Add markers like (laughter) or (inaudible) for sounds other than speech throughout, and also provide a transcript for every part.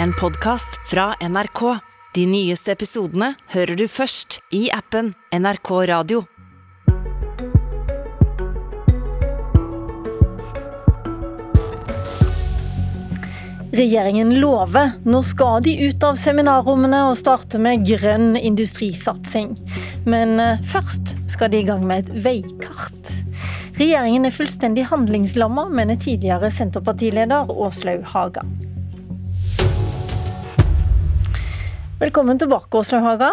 en podkast fra NRK. De nyeste episodene hører du først i appen NRK Radio. Regjeringen lover. Nå skal de ut av seminarrommene og starte med grønn industrisatsing. Men eh, først skal de i gang med et veikart. Regjeringen er fullstendig handlingslamma, mener tidligere Senterpartileder Åslaug Haga. Velkommen tilbake, Åslaug Haga.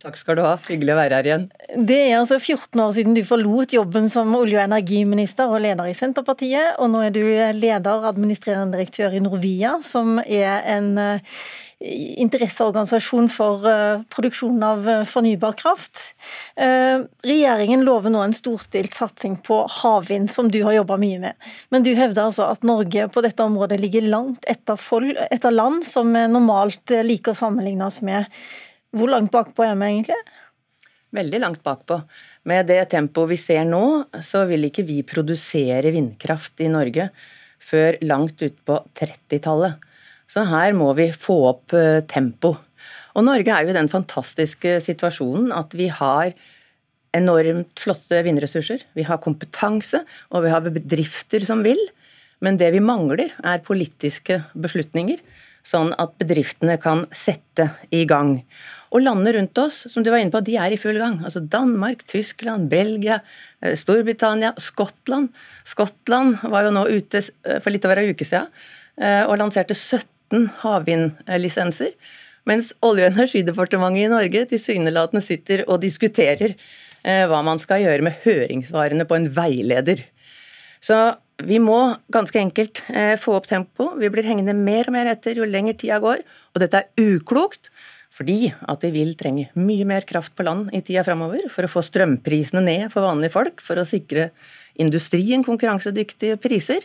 Takk skal du ha. Hyggelig å være her igjen. Det er altså 14 år siden du forlot jobben som olje- og energiminister og leder i Senterpartiet, og nå er du leder, administrerende direktør i Norvia, som er en uh, interesseorganisasjon for produksjonen produksjon av uh, fornybar kraft. Regjeringen lover nå en storstilt satsing på havvind, som du har jobba mye med. Men du hevder altså at Norge på dette området ligger langt etter, etter land som normalt liker å sammenligne oss med. Hvor langt bakpå er vi egentlig? Veldig langt bakpå. Med det tempoet vi ser nå, så vil ikke vi produsere vindkraft i Norge før langt utpå 30-tallet. Så her må vi få opp eh, tempo. Og Norge er jo i den fantastiske situasjonen at vi har enormt flotte vindressurser. Vi har kompetanse, og vi har bedrifter som vil. Men det vi mangler, er politiske beslutninger, sånn at bedriftene kan sette i gang. Og landene rundt oss som du var inne på, de er i full gang. Altså Danmark, Tyskland, Belgia, eh, Storbritannia, Skottland. Skottland var jo nå ute eh, for litt over ei uke siden og lanserte 17 havvindlisenser. Mens Olje- og energidepartementet i Norge tilsynelatende sitter og diskuterer hva man skal gjøre med høringssvarene på en veileder. Så vi må ganske enkelt få opp tempo. Vi blir hengende mer og mer etter jo lenger tida går. Og dette er uklokt. Fordi at vi vil trenge mye mer kraft på land i tida framover for å få strømprisene ned for vanlige folk, for å sikre industrien konkurransedyktige priser.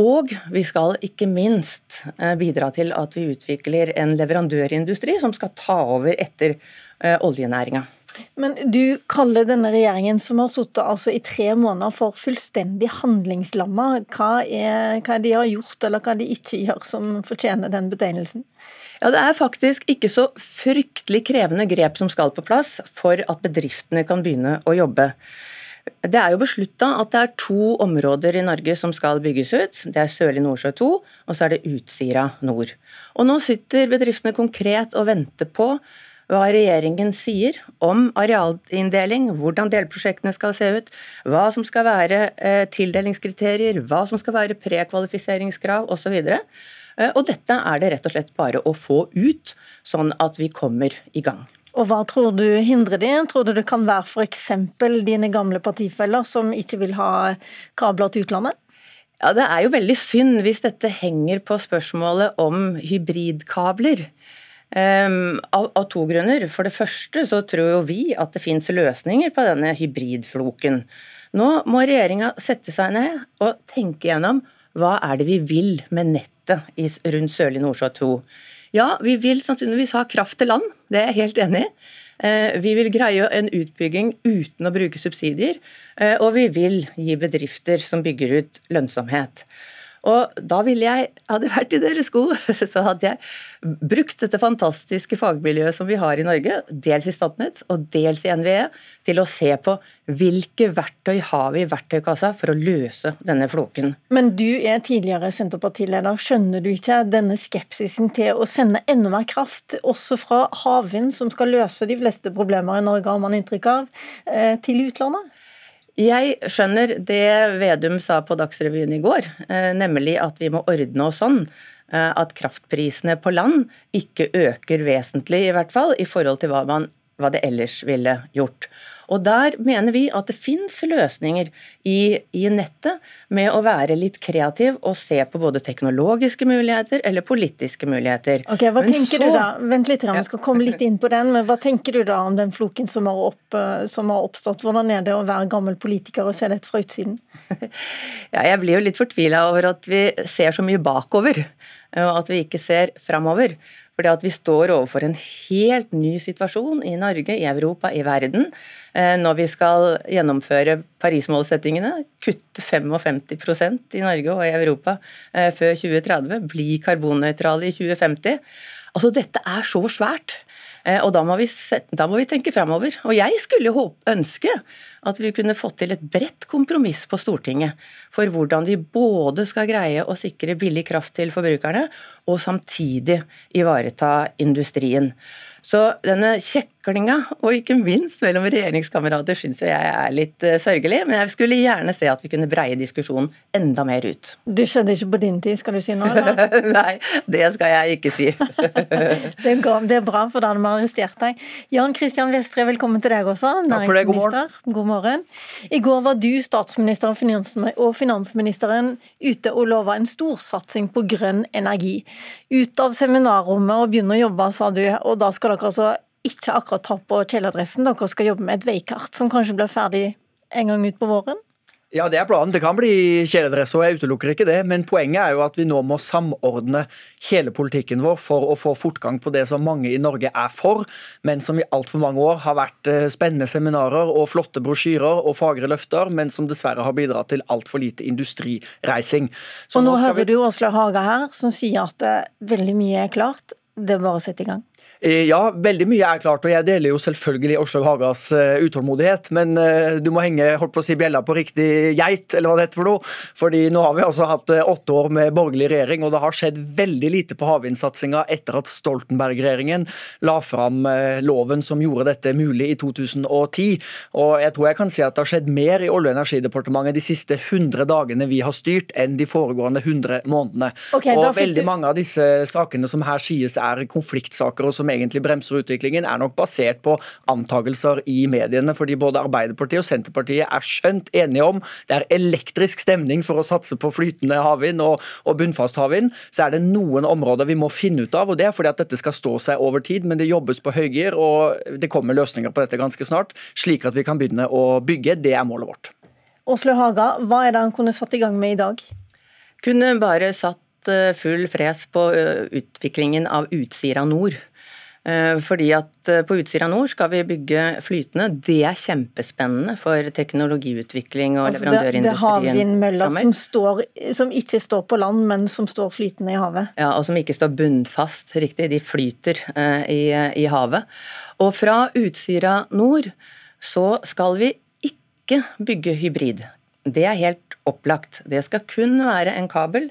Og vi skal ikke minst eh, bidra til at vi utvikler en leverandørindustri som skal ta over etter eh, oljenæringa. Men du kaller denne regjeringen som har sittet altså i tre måneder for fullstendig handlingslamma. Hva er, hva de har gjort eller hva de ikke gjør som fortjener den betegnelsen? Ja, Det er faktisk ikke så fryktelig krevende grep som skal på plass for at bedriftene kan begynne å jobbe. Det er jo beslutta at det er to områder i Norge som skal bygges ut. Det er Sørlig Nordsjø 2, og så er det Utsira nord. Og Nå sitter bedriftene konkret og venter på hva regjeringen sier om arealinndeling, hvordan delprosjektene skal se ut, hva som skal være eh, tildelingskriterier, hva som skal være prekvalifiseringskrav osv. Eh, og dette er det rett og slett bare å få ut, sånn at vi kommer i gang. Og Hva tror du hindrer det? Tror du det kan være f.eks. dine gamle partifeller som ikke vil ha kabler til utlandet? Ja, Det er jo veldig synd hvis dette henger på spørsmålet om hybridkabler. Um, av, av, to grunner. For det første så tror jo vi at det finnes løsninger på denne hybridfloken. Nå må regjeringa sette seg ned og tenke gjennom hva er det vi vil med nettet rundt Sørlig Nordsjø 2. Ja, vi vil sannsynligvis ha kraft til land, det er jeg helt enig i. Eh, vi vil greie en utbygging uten å bruke subsidier, eh, og vi vil gi bedrifter som bygger ut, lønnsomhet. Og da ville jeg, hadde jeg vært i deres sko, (laughs) så hadde jeg brukt dette fantastiske fagmiljøet som vi har i Norge, dels i Statnett og dels i NVE, til å se på hvilke verktøy har vi i verktøykassa for å løse denne floken. Men du er tidligere Senterpartileder. Skjønner du ikke denne skepsisen til å sende enda mer kraft, også fra havvind, som skal løse de fleste problemer i Norge, har man inntrykk av, eh, til utlandet? Jeg skjønner det Vedum sa på Dagsrevyen i går, eh, nemlig at vi må ordne oss sånn eh, at kraftprisene på land ikke øker vesentlig, i hvert fall, i forhold til hva, man, hva det ellers ville gjort. Og Der mener vi at det fins løsninger i, i, nettet med å være litt kreativ og se på både teknologiske muligheter eller politiske muligheter. Ok, hva men tenker så, du da? Vent litt, vi skal komme litt inn på den. men Hva tenker du da om den floken som har, opp, som har oppstått? Hvordan er det å være gammel politiker og se dette fra utsiden? (laughs) ja, jeg blir jo litt fortvila over at vi ser så mye bakover, og at vi ikke ser framover. Fordi at vi står overfor en helt ny situasjon i Norge, i Europa, i verden. Eh, når vi skal gjennomføre Paris-målsettingene, kutte 55% i Norge og i Europa eh, før 2030, bli karbonnøytrale i 2050. Altså, dette er så svært. Eh, og da må vi, da må vi tenke framover. Og jeg skulle håpe, ønske at vi kunne fått til et bredt kompromiss på Stortinget for hvordan vi både skal greie å sikre billig kraft til forbrukerne, og samtidig ivareta industrien. Så denne kjeklinga, og ikke minst mellom regjeringskamerater, syns jeg er litt uh, sørgelig. Men jeg skulle gjerne se at vi kunne breie diskusjonen enda mer ut. Du skjedde ikke på din tid, skal du si nå? (laughs) Nei, det skal jeg ikke si. (laughs) det, er bra, for da hadde vi arrestert deg. Jan Christian Vestre, velkommen til deg også, næringsminister. God, god morgen. I går var du, statsministeren og finansministeren ute og lova en storsatsing på grønn energi. Ut av seminarrommet og begynne å jobbe, sa du. og da skal dere altså ikke akkurat ta på kjeledressen, dere skal jobbe med et veikart som kanskje blir ferdig en gang ut på våren? Ja, det er planen. Det kan bli kjeledress, og jeg utelukker ikke det. Men poenget er jo at vi nå må samordne hele politikken vår for å få fortgang på det som mange i Norge er for, men som i altfor mange år har vært eh, spennende seminarer og flotte brosjyrer og fagre løfter, men som dessverre har bidratt til altfor lite industrireising. Så og nå, nå hører vi... du Åsle Haga her, som sier at eh, veldig mye er klart. Det er bare å sette i gang. Eh, ja, veldig mye er klart, og jeg deler jo selvfølgelig Åslaug Hagas uh, utålmodighet. Men uh, du må henge holdt på å si bjella på riktig geit, eller hva det heter for noe. Fordi nå har vi altså hatt åtte år med borgerlig regjering, og det har skjedd veldig lite på havvindsatsinga etter at Stoltenberg-regjeringen la fram loven som gjorde dette mulig i 2010. Og jeg tror jeg kan si at det har skjedd mer i Olje- og energidepartementet de siste 100 dagene vi har styrt, enn de foregående 100 månedene. Okay, og veldig du... mange av disse sakene som her sies er konfliktsaker, og som egentlig bremser utviklingen, er nok basert på antakelser i mediene. Fordi både Arbeiderpartiet og Senterpartiet er skjønt enige om det er elektrisk stemning for å satse på flytende havvind og, og bunnfast havvind. Så er det noen områder vi må finne ut av, og det er fordi at dette skal stå seg over tid. Men det jobbes på høygir, og det kommer løsninger på dette ganske snart, slik at vi kan begynne å bygge. Det er målet vårt. Oslo Haga, hva er det han kunne satt i gang med i dag? Kunne bare satt eh, full fres på eh, utviklingen av Utsira nord. Eh, fordi at eh, på Utsira nord skal vi bygge flytende. Det er kjempespennende for teknologiutvikling og altså leverandørindustrien. Det, det er havvindmøller som, står, som ikke står på land, men som står flytende i havet? Ja, og som ikke står bunnfast, riktig. De flyter eh, i, i havet. Og fra Utsira nord så skal vi ikke bygge hybrid. Det er helt opplagt. Det skal kun være en kabel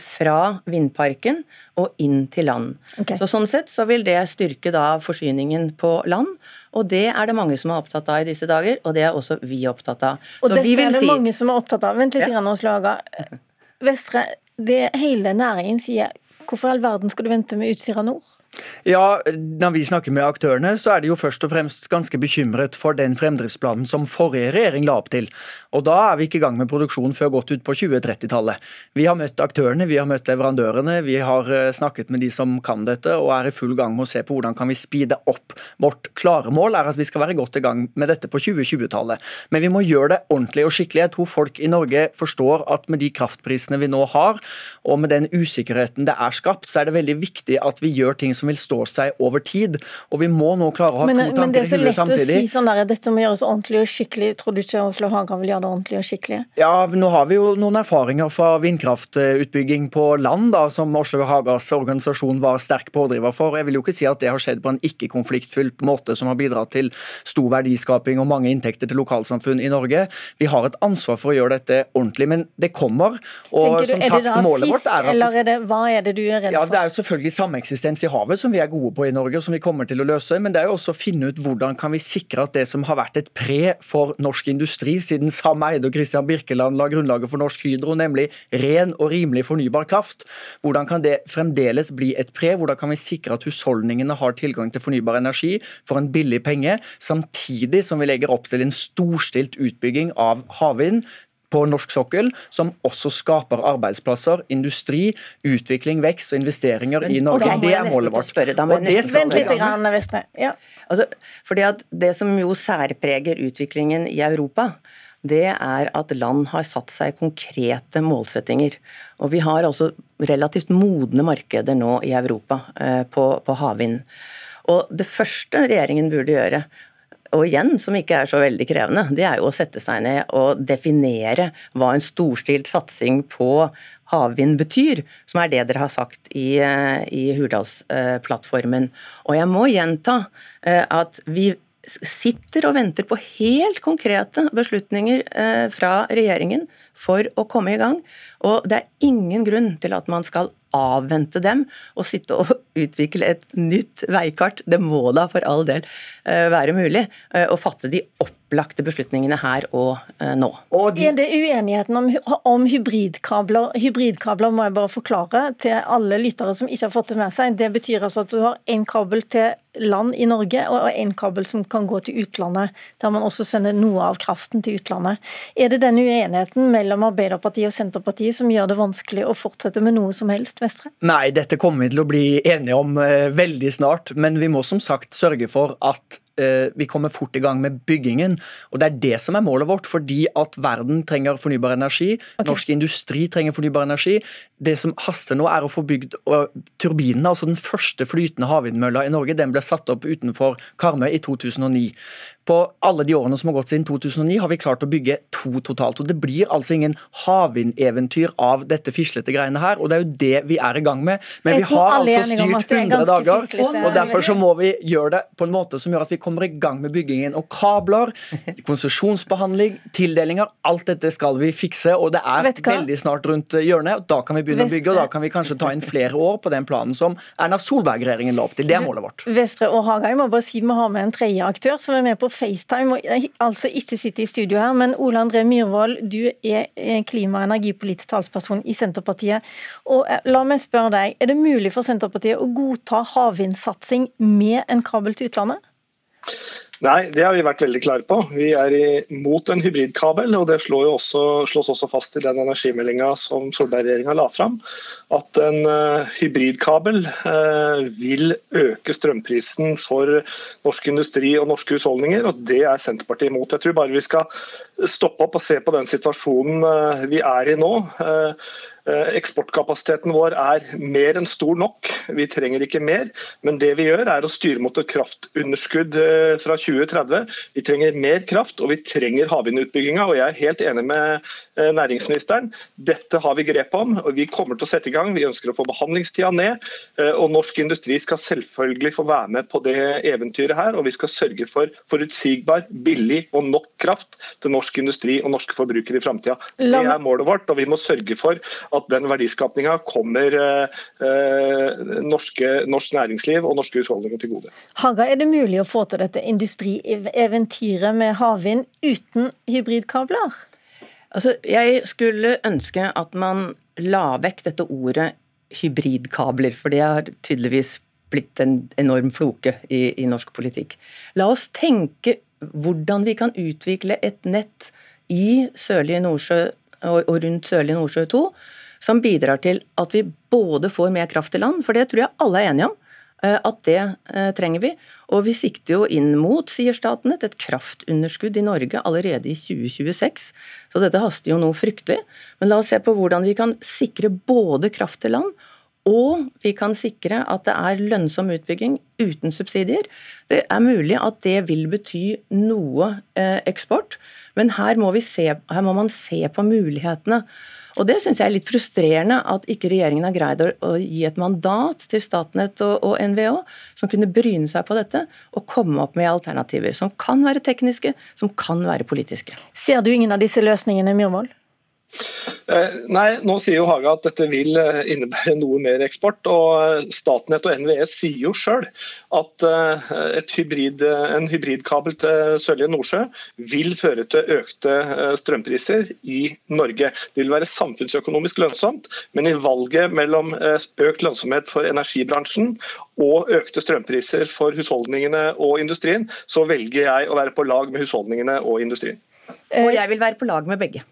fra vindparken og inn til land. Okay. Så Sånn sett så vil det styrke da forsyningen på land. Og det er det mange som er opptatt av i disse dager, og det er også vi opptatt av. Og så dette er det si... mange som er opptatt av. Vent litt, ja. Åslaga. Vestre, det hele næringen sier Hvorfor i all verden skal du vente med Utsira nord? Ja, Når vi snakker med aktørene, så er de jo først og fremst ganske bekymret for den fremdriftsplanen som forrige regjering la opp til. Og Da er vi ikke i gang med produksjon før godt ut på 2030-tallet. Vi har møtt aktørene, vi har møtt leverandørene, vi har eh, snakket med de som kan dette, og er i full gang med å se på hvordan kan vi speede opp. Vårt klare mål er at vi skal være godt i gang med dette på 2020-tallet. Men vi må gjøre det ordentlig og skikkelig. Jeg tror folk i Norge forstår at med de kraftprisene vi nå har, og med den usikkerheten det er skapt, så er det veldig viktig at vi gjør ting som vil stå seg over tid. Og vi må nå klare å ha men, to tanker i huet samtidig. Men det er så lett å si sånn der, dette må gjøres ordentlig og skikkelig. Tror du ikke Oslo Haga vil gjøre det ordentlig og skikkelig? Ja, nå har vi jo noen erfaringer fra vindkraftutbygging på land, da, som Oslo Hagas organisasjon var sterk pådriver for. Jeg vil jo ikke si at det har skjedd på en ikke-konfliktfylt måte som har bidratt til stor verdiskaping og mange inntekter til lokalsamfunn i Norge. Vi har et ansvar for å gjøre dette ordentlig, men det kommer. Og du, som sagt, målet vårt er at eller er det, hva er det du er redd for? Ja, Det er jo selvfølgelig sameksistens i havet som vi er gode på i Norge, og som vi kommer til å løse. Men det er jo også å finne ut hvordan kan vi sikre at det som har vært et pre for norsk industri siden Sam Eide og Christian Birkeland la grunnlaget for Norsk Hydro, nemlig ren og rimelig fornybar kraft, hvordan kan det fremdeles bli et pre? Hvordan kan vi sikre at husholdningene har tilgang til fornybar energi for en billig penge, samtidig som vi legger opp til en storstilt utbygging av havvind på norsk sokkel, som også skaper arbeidsplasser, industri, utvikling, vekst og investeringer i Norge. Okay. Det er målet vårt. Spørre, og det skal vi Vestre. Ja. Altså, fordi at Det som jo særpreger utviklingen i Europa, det er at land har satt seg konkrete målsettinger. Og vi har også relativt modne markeder nå i Europa eh, på, på havvind. Og det første regjeringen burde gjøre, og igjen, som ikke er så veldig krevende, det er jo å sette seg ned og definere hva en storstilt satsing på havvind betyr, som er det dere har sagt i, eh, i Hurdalsplattformen. Og jeg må gjenta eh, at vi sitter og venter på helt konkrete beslutninger eh, fra regjeringen for å komme i gang. Og det er ingen grunn til at man skal avvente dem og sitte og utvikle et nytt veikart. Det må da for all del være mulig å fatte de opp opplagte beslutningene her og uh, nå. Og de... Er det uenigheten om, om hybridkabler? Hybridkabler må jeg bare forklare til alle lyttere som ikke har fått det med seg. Det betyr altså at du har én kabel til land i Norge og én kabel som kan gå til utlandet, der man også sender noe av kraften til utlandet. Er det den uenigheten mellom Arbeiderpartiet og Senterpartiet som gjør det vanskelig å fortsette med noe som helst, Vestre? Nei, dette kommer vi til å bli enige om uh, veldig snart, men vi må som sagt sørge for at Eh, vi kommer fort i gang med byggingen. Og Det er det som er målet vårt, fordi at verden trenger fornybar energi. Okay. Norsk industri trenger fornybar energi. Det som haster nå, er å få bygd turbinene. altså Den første flytende havvindmølla i Norge den ble satt opp utenfor Karmøy i 2009. På alle de årene som har gått siden 2009, har vi klart å bygge to totalt. og Det blir altså ingen havvindeventyr av dette fislete greiene her, og det er jo det vi er i gang med. Men vi har altså styrt 100 dager, og derfor så må vi gjøre det på en måte som gjør at vi kommer i gang med byggingen. Og kabler, (laughs) konsesjonsbehandling, tildelinger, alt dette skal vi fikse, og det er veldig snart rundt hjørnet. og Da kan vi begynne Vestre. å bygge, og da kan vi kanskje ta inn flere år på den planen som Erna Solberg-regjeringen la opp til. Det er målet vårt. Vestre og Haga, jeg må bare si vi har med en tredje aktør som er med på FaceTime, og altså ikke sitter i studio her, men Ole André Myhrvold, du er klima- og energipolitisk talsperson i Senterpartiet. Og eh, la meg spørre deg, Er det mulig for Senterpartiet å godta havvindsatsing med en kabel til utlandet? Nei, det har vi vært veldig klare på. Vi er imot en hybridkabel. og Det også, slås også fast i den energimeldinga som Solberg-regjeringa la fram. At en uh, hybridkabel uh, vil øke strømprisen for norsk industri og norske husholdninger. og Det er Senterpartiet imot. Jeg tror bare vi skal stoppe opp og se på den situasjonen uh, vi er i nå. Eh, eksportkapasiteten vår er mer enn stor nok, vi trenger ikke mer. Men det vi gjør er å styre mot et kraftunderskudd eh, fra 2030. Vi trenger mer kraft, og vi trenger havvindutbygginga. Og jeg er helt enig med eh, næringsministeren. Dette har vi grep om, og vi kommer til å sette i gang. Vi ønsker å få behandlingstida ned. Og norsk industri skal selvfølgelig få være med på det eventyret her. Og vi skal sørge for forutsigbar, billig og nok kraft til norsk industri og norske forbrukere i framtida. Det er målet vårt, og vi må sørge for at den verdiskapinga kommer eh, eh, norske, norsk næringsliv og norske husholdninger til gode. Haga, er det mulig å få til dette industrieventyret med havvind uten hybridkabler? Altså, jeg skulle ønske at man la vekk dette ordet hybridkabler, for det har tydeligvis blitt en enorm floke i, i norsk politikk. La oss tenke hvordan vi kan utvikle et nett i sørlige Nordsjø og rundt sørlige Nordsjø 2 som bidrar til at vi både får mer kraft til land, for det tror jeg alle er enige om. Eh, at det eh, trenger vi. Og vi sikter jo inn mot, sier Statnett, et kraftunderskudd i Norge allerede i 2026. Så dette haster jo noe fryktelig. Men la oss se på hvordan vi kan sikre både kraft til land og vi kan sikre at det er lønnsom utbygging uten subsidier. Det er mulig at det vil bety noe eh, eksport, men her må, se, her må man se på mulighetene. Og Det syns jeg er litt frustrerende at ikke regjeringen har greid å, å gi et mandat til Statnett og, og, NVO som kunne bryne seg på dette og komme opp med alternativer som kan være tekniske, som kan være politiske. Ser du ingen av disse løsningene, Myhrvold? Eh, nei, nå sier jo Haga at dette vil eh, innebære noe mer eksport. og eh, Statnett og NVE sier jo sjøl at hybrid, en hybridkabel til sørlige Nordsjø vil føre til økte strømpriser i Norge. Det vil være samfunnsøkonomisk lønnsomt, men i valget mellom økt lønnsomhet for energibransjen og økte strømpriser for husholdningene og industrien, så velger jeg å være på lag med husholdningene og industrien. Og jeg vil være på lag med begge.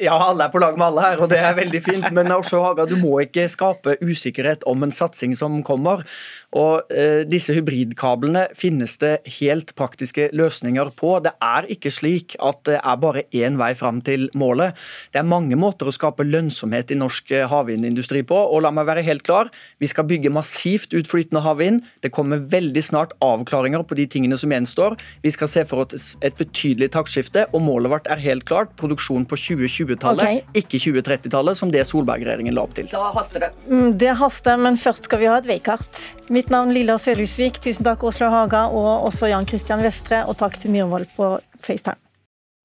Ja, alle er på lag med alle her, og det er veldig fint. Men også, Haga, du må ikke skape usikkerhet om en satsing som kommer. Og eh, Disse hybridkablene finnes det helt praktiske løsninger på. Det er ikke slik at det er bare én vei fram til målet. Det er mange måter å skape lønnsomhet i norsk eh, havvindindustri på. Og la meg være helt klar, vi skal bygge massivt ut flytende havvind. Det kommer veldig snart avklaringer på de tingene som gjenstår. Vi skal se for oss et betydelig taktskifte, og målet vårt er helt klart. Produksjon på 2020 20-tallet, okay. ikke 2030-tallet, som det Solberg-regjeringen la opp til. Da haster det. Mm, det haster, men først skal vi ha et veikart. Mitt navn Lilla Sølhusvik. Tusen takk, Åslaug Haga, og også Jan Christian Vestre, og takk til Myhrvold på FaceTime.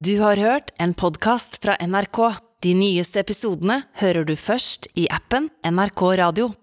Du har hørt en podkast fra NRK. De nyeste episodene hører du først i appen NRK Radio.